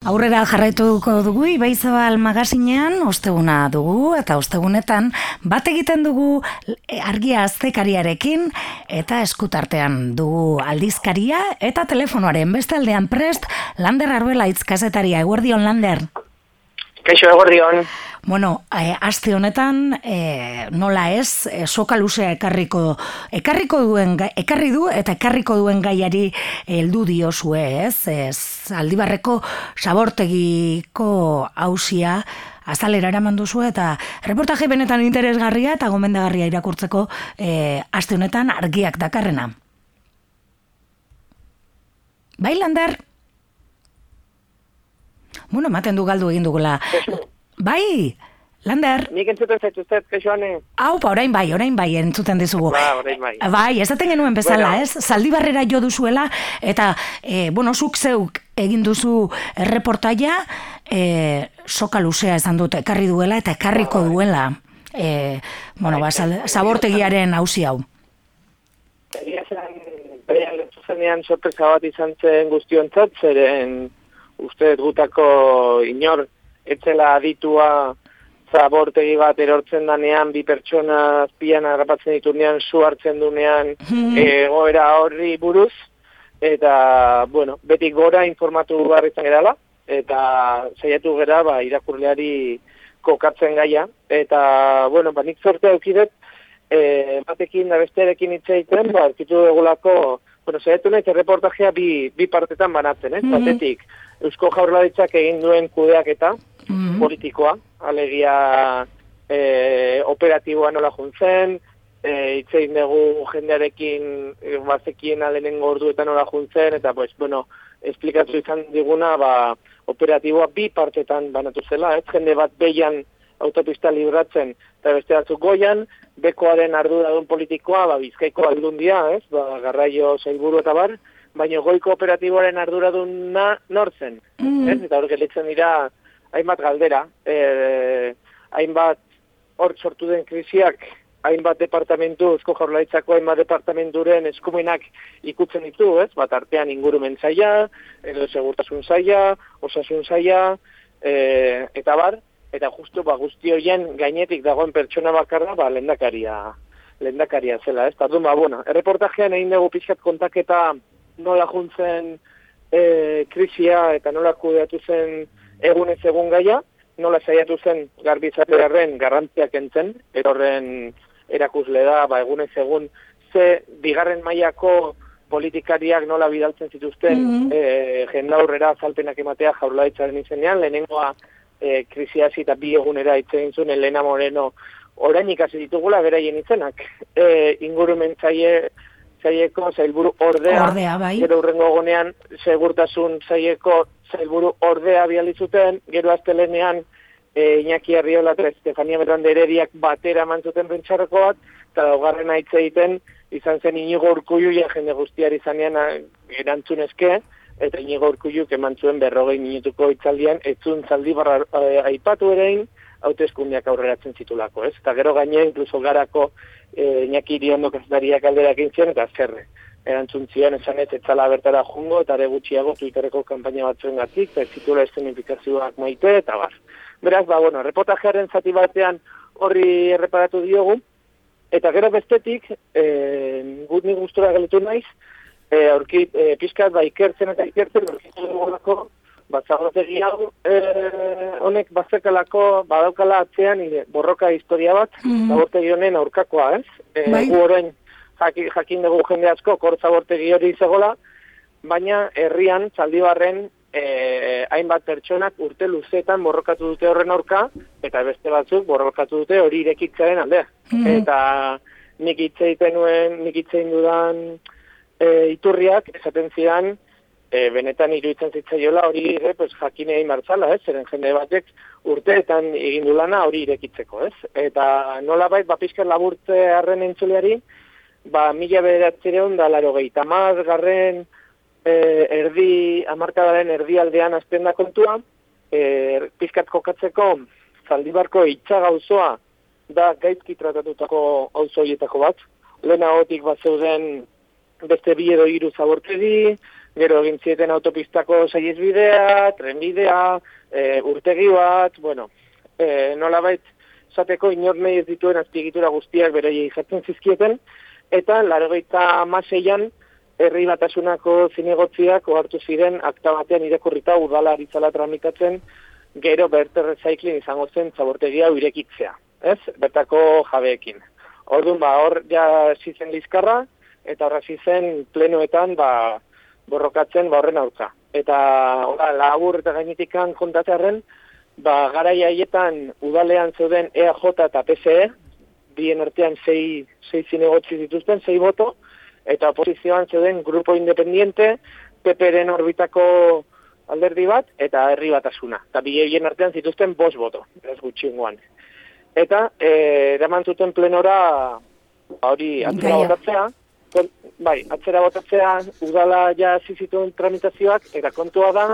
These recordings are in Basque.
Aurrera jarraituko dugu Ibaizabal magazinean osteguna dugu eta ostegunetan bat egiten dugu argia aztekariarekin eta eskutartean dugu aldizkaria eta telefonoaren beste aldean prest Lander Arbela itzkazetaria, eguerdion Lander. Kaixo eguerdion. Bueno, e, aste honetan e, nola ez, e, soka luzea ekarriko, ekarriko duen, ekarri du eta ekarriko duen gaiari heldu diozue, ez? ez aldibarreko sabortegiko hausia azalera eraman duzu eta reportaje benetan interesgarria eta gomendagarria irakurtzeko e, aste honetan argiak dakarrena. Bai, Lander? Bueno, maten du galdu egin dugula. Bai, Lander. Nik entzuten zaituzet, kexoane. Hau, pa, orain bai, orain bai, entzuten dizugu. Ba, orain bai. Bai, ez genuen bezala, bueno. ez? Zaldi barrera jo duzuela, eta, e, bueno, zuk zeuk egin duzu erreportaia, e, soka luzea esan dut, ekarri duela, eta ekarriko bai. duela. E, bueno, ba, zabortegiaren hausi hau. Egia zen, lehentzuzenean sorpresa bat izan zen guztiontzat, zeren uste gutako inor, etzela aditua zabortegi bat erortzen danean, bi pertsona azpian agrapatzen ditunean, zu hartzen dunean, hmm. egoera horri buruz, eta, bueno, betik gora informatu barritzen edala, eta saiatu gera, ba, irakurleari kokatzen gaia, eta, bueno, ba, nik zorte aukidet, e, batekin da bestearekin itzaiten, ba, arkitu egulako, bueno, saiatu nahi, reportajea bi, bi partetan banatzen, eh? Mm batetik, Eusko Jaurlaritzak egin duen kudeak eta, -hmm. politikoa, alegia e, operatiboa nola juntzen, e, itzein dugu jendearekin e, bazekien alenen gorduetan nola juntzen, eta pues, bueno, esplikatu izan diguna, ba, operatiboa bi partetan banatu zela, ez jende bat behian autopista libratzen, eta beste batzuk goian, bekoaren arduradun politikoa, ba, bizkaiko aldundia, ez, ba, garraio zailburu eta bar, baina goiko operatiboaren arduraduna nortzen, mm. ez, eta hor gelitzen dira, hainbat galdera, e, hainbat hor sortu den krisiak, hainbat departamentu, esko jaurlaitzako hainbat departamenturen eskumenak ikutzen ditu, ez? Bat artean ingurumen zaila, edo segurtasun zaila, osasun zaila, e, eta bar, eta justu ba, guzti horien gainetik dagoen pertsona bakarra, ba, lendakaria, lendakaria zela, ez? Tardun, ba, bueno, erreportajean egin dugu pixkat kontaketa nola juntzen e, krisia eta nola kudeatu zen egunez egun gaia, nola saiatu zen garbizatearen garrantziak entzen, erorren erakusle da, ba, egunez egun, ze bigarren mailako politikariak nola bidaltzen zituzten mm -hmm. e, jendaurrera zalpenak ematea jaurlaitzaren izenean, lehenengoa e, krisiasi eta bi egunera itzen zuen Elena Moreno orain ikasi ditugula beraien izenak. E, ingurumen zaie, zaieko zailburu ordea, ordea bai. gero urrengo gonean segurtasun zaieko zailburu ordea bializuten, gero aztelenean e, Iñaki Arriola eta Estefania Berrande erediak batera mantzuten pentsarroko bat, eta daugarren aitze egiten, izan zen inigo urkuiu ja jende guztiari izanean erantzun eske, eta inigo urkuiu keman zuen berrogei minutuko itzaldian, etzun zaldi barra e, aipatu erein, hautezkundiak aurreratzen zitulako, ez? Eta gero gaine, inkluso garako e, Iñaki Iriondo kazdariak alderak intzen, eta zerre erantzun zion esan ez etzala bertara jungo eta ere gutxiago Twitterreko kanpaina batzuen gatik, eta zitula estenifikazioak maite, eta bar. Beraz, ba, bueno, repotajearen zati batean horri erreparatu diogu, eta gero bestetik, e, gut nik gustura galetu naiz, e, aurki, e, pizkat, ba, ikertzen eta ikertzen, aurkitu dugulako, ba, zagotegi hau, e, honek bazekalako, badaukala atzean, borroka historia bat, mm -hmm. honen aurkakoa, ez? E, bai. Gu orain, jakin, jakin dugu jende asko kortza bortegi hori zegola, baina herrian, zaldibarren, e, hainbat pertsonak urte luzetan borrokatu dute horren aurka, eta beste batzuk borrokatu dute hori irekitzaren aldea. Mm Eta nik itzeiten nuen, nik itzein dudan e, iturriak, esaten zidan, e, benetan iruditzen zitzaiola hori ere, pues, jakine egin martzala, ez? Zeren jende batek urteetan egin du lana hori irekitzeko, ez? Eta nola bait, bapizker laburtze harren entzuleari, ba, mila bederatzereun da laro gehieta garren e, erdi, amarkadaren erdi aldean azten da kontua, e, pizkat kokatzeko zaldibarko itxa gauzoa da gaizki tratatutako auzoietako bat. Lehen ahotik bat zeuden beste bi edo iru zabortegi, gero egin zieten autopistako saizbidea, trenbidea, e, urtegi bat, bueno, e, nola bait, zateko inor nahi ez dituen azpiegitura guztiak bere jartzen zizkieten, eta larogeita maseian, herri batasunako zinegotziak ohartu ziren akta batean irakurrita udala aritzala tramitatzen, gero berter recycling izango zen zabortegia irekitzea, ez? Bertako jabeekin. Orduan, ba, hor ja zizen lizkarra, eta horra zizen plenoetan, ba, borrokatzen, ba, horren aurka. Eta, ora, labur eta gainetikan kontatzearen, ba, gara haietan udalean zeuden EAJ eta PSE, bien artean sei, sei zinegotzi dituzten, sei boto, eta oposizioan zeuden grupo independiente, PPren orbitako alderdi bat eta herri batasuna. Eta bileien artean zituzten bos boto, ez gutxingoan. Eta, e, eraman zuten plenora, ba, hori, atzera botatzea, bai, atzera botatzea, udala ja zizituen tramitazioak, eta kontua da,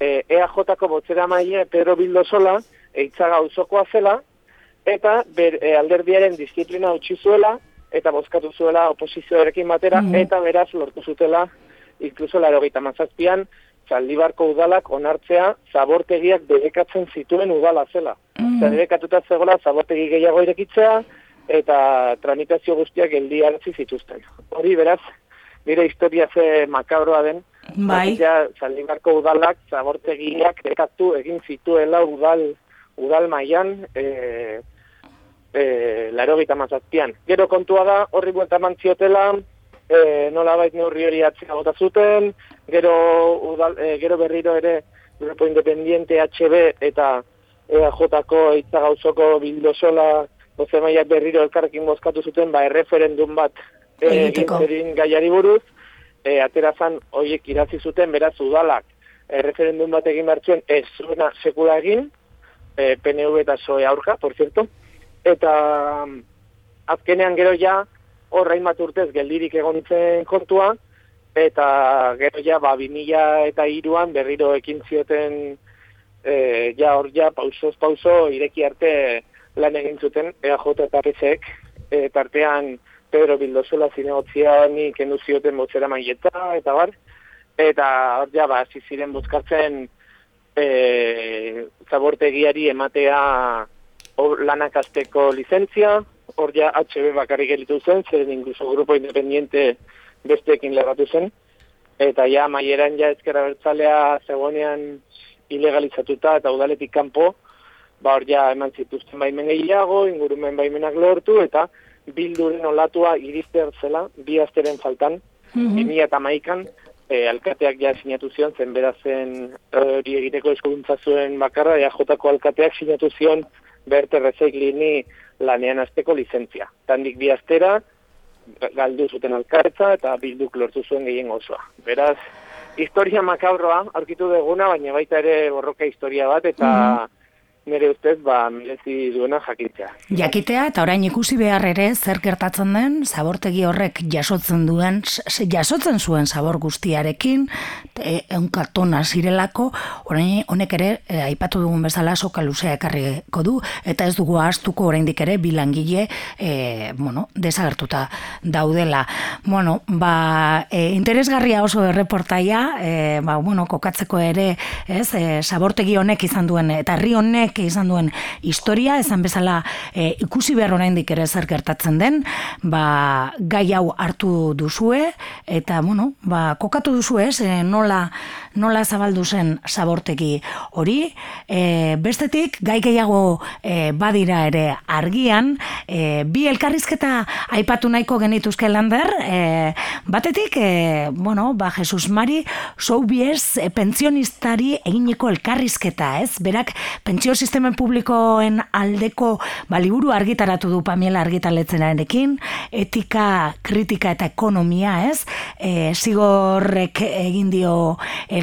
e, EAJ-ko botzera maile Pedro Bildosola, eitzaga usokoa zela, eta ber, e, alderdiaren disiplina utzi zuela, eta bozkatu zuela oposizioarekin batera, mm eta beraz lortu zutela, inkluso laro gita mazazpian, Zaldibarko udalak onartzea zabortegiak debekatzen zituen udala zela. Mm. Debekatuta zegoela zabortegi gehiago irekitzea eta tramitazio guztiak geldi hartzi zituzten. Hori beraz, nire historia ze makabroa den, bai. Zaldibarko udalak zabortegiak debekatu egin zituela udal, udal maian e, e, laro mazazpian. Gero kontua da, horri buelta mantziotela, e, nola bait neurri hori atzea gota zuten, gero, udal, e, gero berriro ere Grupo Independiente HB eta EAJ-ko eitza gauzoko bildosola bozemaiak berriro elkarrekin bozkatu zuten, ba, erreferendum bat e, egin gaiari buruz, e, aterazan hoiek irazi zuten, beraz, udalak. Erreferendum bat egin bertzuen, ez zuena sekula egin, e, PNV eta SOE aurka, por cierto, eta azkenean gero ja, horrein bat urtez geldirik egonitzen kontua, eta gero ja, ba, bimila eta iruan berriro ekin zioten e, ja hor ja pausoz pauso ireki arte lan egin zuten EAJ eta PSEk, e, tartean Pedro Bildozola zinegotzia ni kendu zioten botzera maieta, eta bar, eta hor ja, ba, ziren buzkartzen e, zabortegiari ematea lanak azteko lizentzia, hor ja HB bakarrik gelitu zen, zer incluso grupo independiente besteekin lerratu zen, eta ja maieran ja ezkerra bertzalea zegoenean ilegalizatuta eta udaletik kanpo, ba hor ja eman zituzten baimen gehiago, ingurumen baimenak lortu, eta bilduren olatua irizte zela, bi asteren faltan, mm -hmm. eta maikan, e, alkateak ja sinatu zion, zen berazen hori egiteko eskuduntza zuen bakarra, ja jotako alkateak sinatu zion, berte rezeik lanean azteko lizentzia. Tandik bi astera, galdu zuten alkartza eta bilduk lortu zuen gehien osoa. Beraz, historia makabroa, aurkitu deguna, baina baita ere borroka historia bat, eta mhm nire ustez, ba, merezi duena jakitea. Jakitea, eta orain ikusi behar ere, zer gertatzen den, zabortegi horrek jasotzen duen, jasotzen zuen zabor guztiarekin, e, tona zirelako, orain honek ere, e, aipatu dugun bezala, soka luzea ekarriko du, eta ez dugu astuko oraindik ere, bilangile, e, bueno, desagertuta daudela. Bueno, ba, e, interesgarria oso erreportaia, e, ba, bueno, kokatzeko ere, ez, e, zabortegi honek izan duen, eta herri honek izan duen historia, esan bezala e, ikusi behar oraindik ere zer gertatzen den, ba, gai hau hartu duzue, eta, bueno, ba, kokatu duzu ez, nola, nola zabaldu zen zabortegi hori, e, bestetik, gai gehiago e, badira ere argian, e, bi elkarrizketa aipatu nahiko genituzke lander, e, batetik, e, bueno, ba, Jesus Mari, soubiez, e, pensionistari eginiko elkarrizketa, ez? Berak, pentsio sistemen publikoen aldeko baliburu argitaratu du Pamiela argitaletzenarekin, etika, kritika eta ekonomia, ez? E, zigorrek egin dio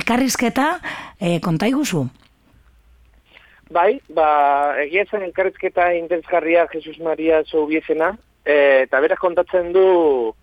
elkarrizketa, e, konta iguzu? Bai, ba, egia zen elkarrizketa interesgarria Jesus Maria Zoubiezena, e, eta berak kontatzen du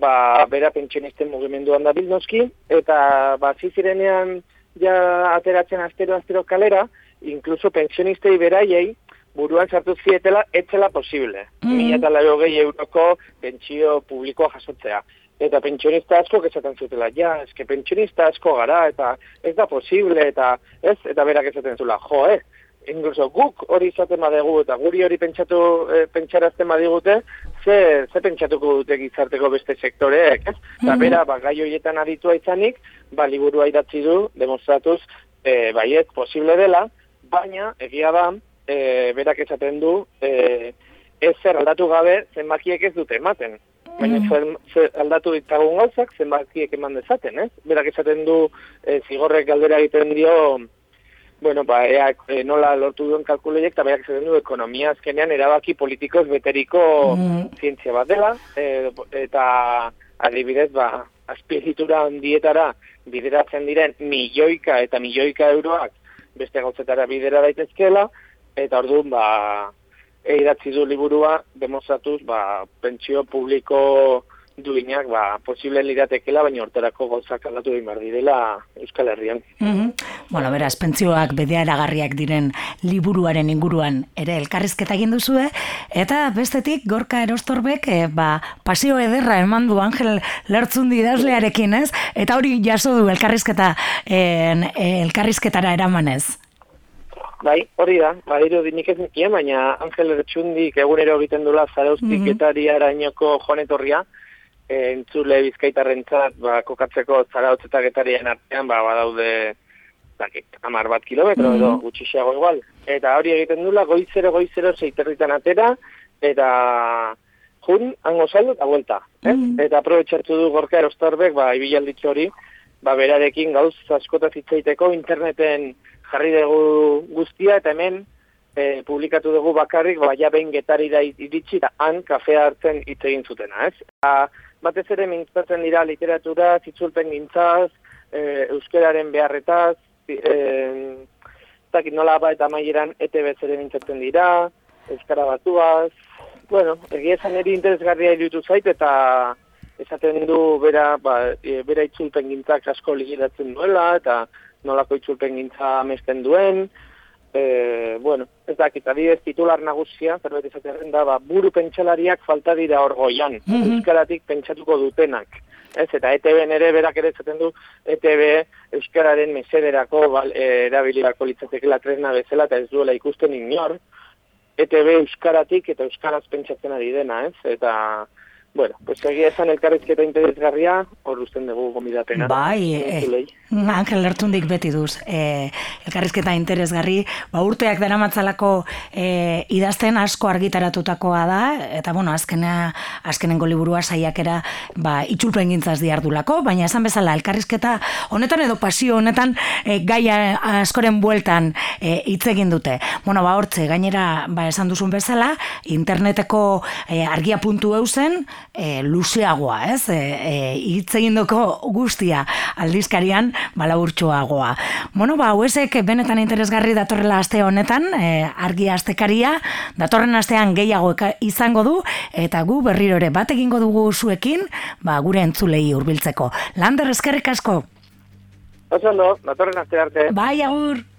ba, bera pentsionisten mugimenduan da bilnoski, eta ba, zizirenean ja ateratzen astero-astero kalera, incluso pensionistei beraiei buruan sartu zietela etzela posible. Mm -hmm. Mila eta euroko pentsio publikoa jasotzea. Eta pentsionista asko esaten zutela, ja, eske pentsionista asko gara, eta ez da posible, eta ez, eta berak esaten zula, jo, eh, incluso guk hori izaten badegu, eta guri hori pentsatu, e, pentsarazten badigute, ze, ze pentsatuko dute gizarteko beste sektoreek, ez? Eta mm -hmm. bera, ba, gai horietan aditua izanik, ba, liburua idatzi du, demonstratuz, e, baiet, posible dela, baina, egia da, e, berak esaten du, e, ez zer aldatu gabe, zenbakiek ez dute ematen. Baina mm. zer, aldatu ditagun gauzak, zenbakiek eman dezaten, ez? Berak esaten du, e, zigorrek galdera egiten dio, bueno, ba, ea, e, nola lortu duen kalkuloiek, eta berak esaten du, ekonomia azkenean erabaki politikoz beteriko mm. zientzia bat dela, e, eta adibidez, ba, azpiegitura handietara bideratzen diren milioika eta milioika euroak beste gauzetara bidera daitezkela, eta orduan, ba, eidatzi du liburua, demostratuz, ba, pentsio publiko duinak, ba, posible liratekela, baina horterako gauzak aldatu egin behar direla Euskal Herrian. Mm -hmm. Bueno, beraz, pentsioak bedearagarriak diren liburuaren inguruan ere elkarrizketa egin duzue, eta bestetik, gorka erostorbek, e, ba, pasio ederra eman du Angel lertzun didazlearekin, ez? Eta hori jaso du elkarrizketa, en, elkarrizketara eramanez. Bai, hori da, badiru dinik ez nikien, baina Angel Ertsundik egunero egiten dula zarauztik mm -hmm. etari arainoko joanetorria, e, entzule bizkaitarren txat, ba, kokatzeko zarautzetak etarien artean, ba, badaude, dakik, amar bat kilometro, mm -hmm. edo, igual. Eta hori egiten dula, goizero, goizero, zeiterritan atera, eta jun, hango saldo eta vuelta. Eh? Mm -hmm. Eta aprobetxartu du gorka erostorbek, ba, ibialditxo hori, ba, berarekin gauz askotaz hitzaiteko interneten jarri dugu guztia eta hemen e, publikatu dugu bakarrik ba ja behin getari da iritsi da han kafea hartzen hitz egin zutena, ez? Ba, batez ere mintzatzen dira literatura, zitzulpen gintzaz, e, euskeraren beharretaz, e, zakit nola ba eta maieran ETB ere mintzatzen dira, euskara batuaz, bueno, egia esan eri interesgarria irutu zait eta esaten du bera, ba, e, bera itzulpen gintzak asko ligiratzen duela eta nolako itzulpen gintza amesten duen, e, bueno, ez dakit, adibidez titular nagusia, zerbait izatearen da, ba, buru pentsalariak falta dira hor goian, mm euskaratik pentsatuko dutenak. Ez, eta ETB nere berak ere zaten du, ETB euskararen mesederako bal, e, erabilirako litzatekela tresna bezala, eta ez duela ikusten inor, ETB euskaratik eta euskaraz pentsatzen ari dena, ez, eta... Bueno, pues egia esan elkarrizketa interesgarria, hor usten dugu gomidapena. Bai, eh, Angel Lertundik beti duz, eh, elkarrizketa interesgarri, ba, urteak dara matzalako eh, idazten asko argitaratutakoa da, eta bueno, azkenea, azkenengo liburua saiakera ba, itxulpen gintzaz diardulako, baina esan bezala, elkarrizketa honetan edo pasio honetan eh, gaia askoren bueltan hitz egin dute. Bueno, ba, hortze, gainera, ba, esan duzun bezala, interneteko eh, argia puntu eusen, e, luzeagoa, ez? E, e, hitz guztia aldizkarian balaburtxoagoa. Bueno, ba, hauesek benetan interesgarri datorrela aste honetan, e, argi astekaria, datorren astean gehiago izango du, eta gu berriro ere bat egingo dugu zuekin, ba, gure entzulei hurbiltzeko. Lander eskerrik asko? Oso datorren aste arte. Bai, agur!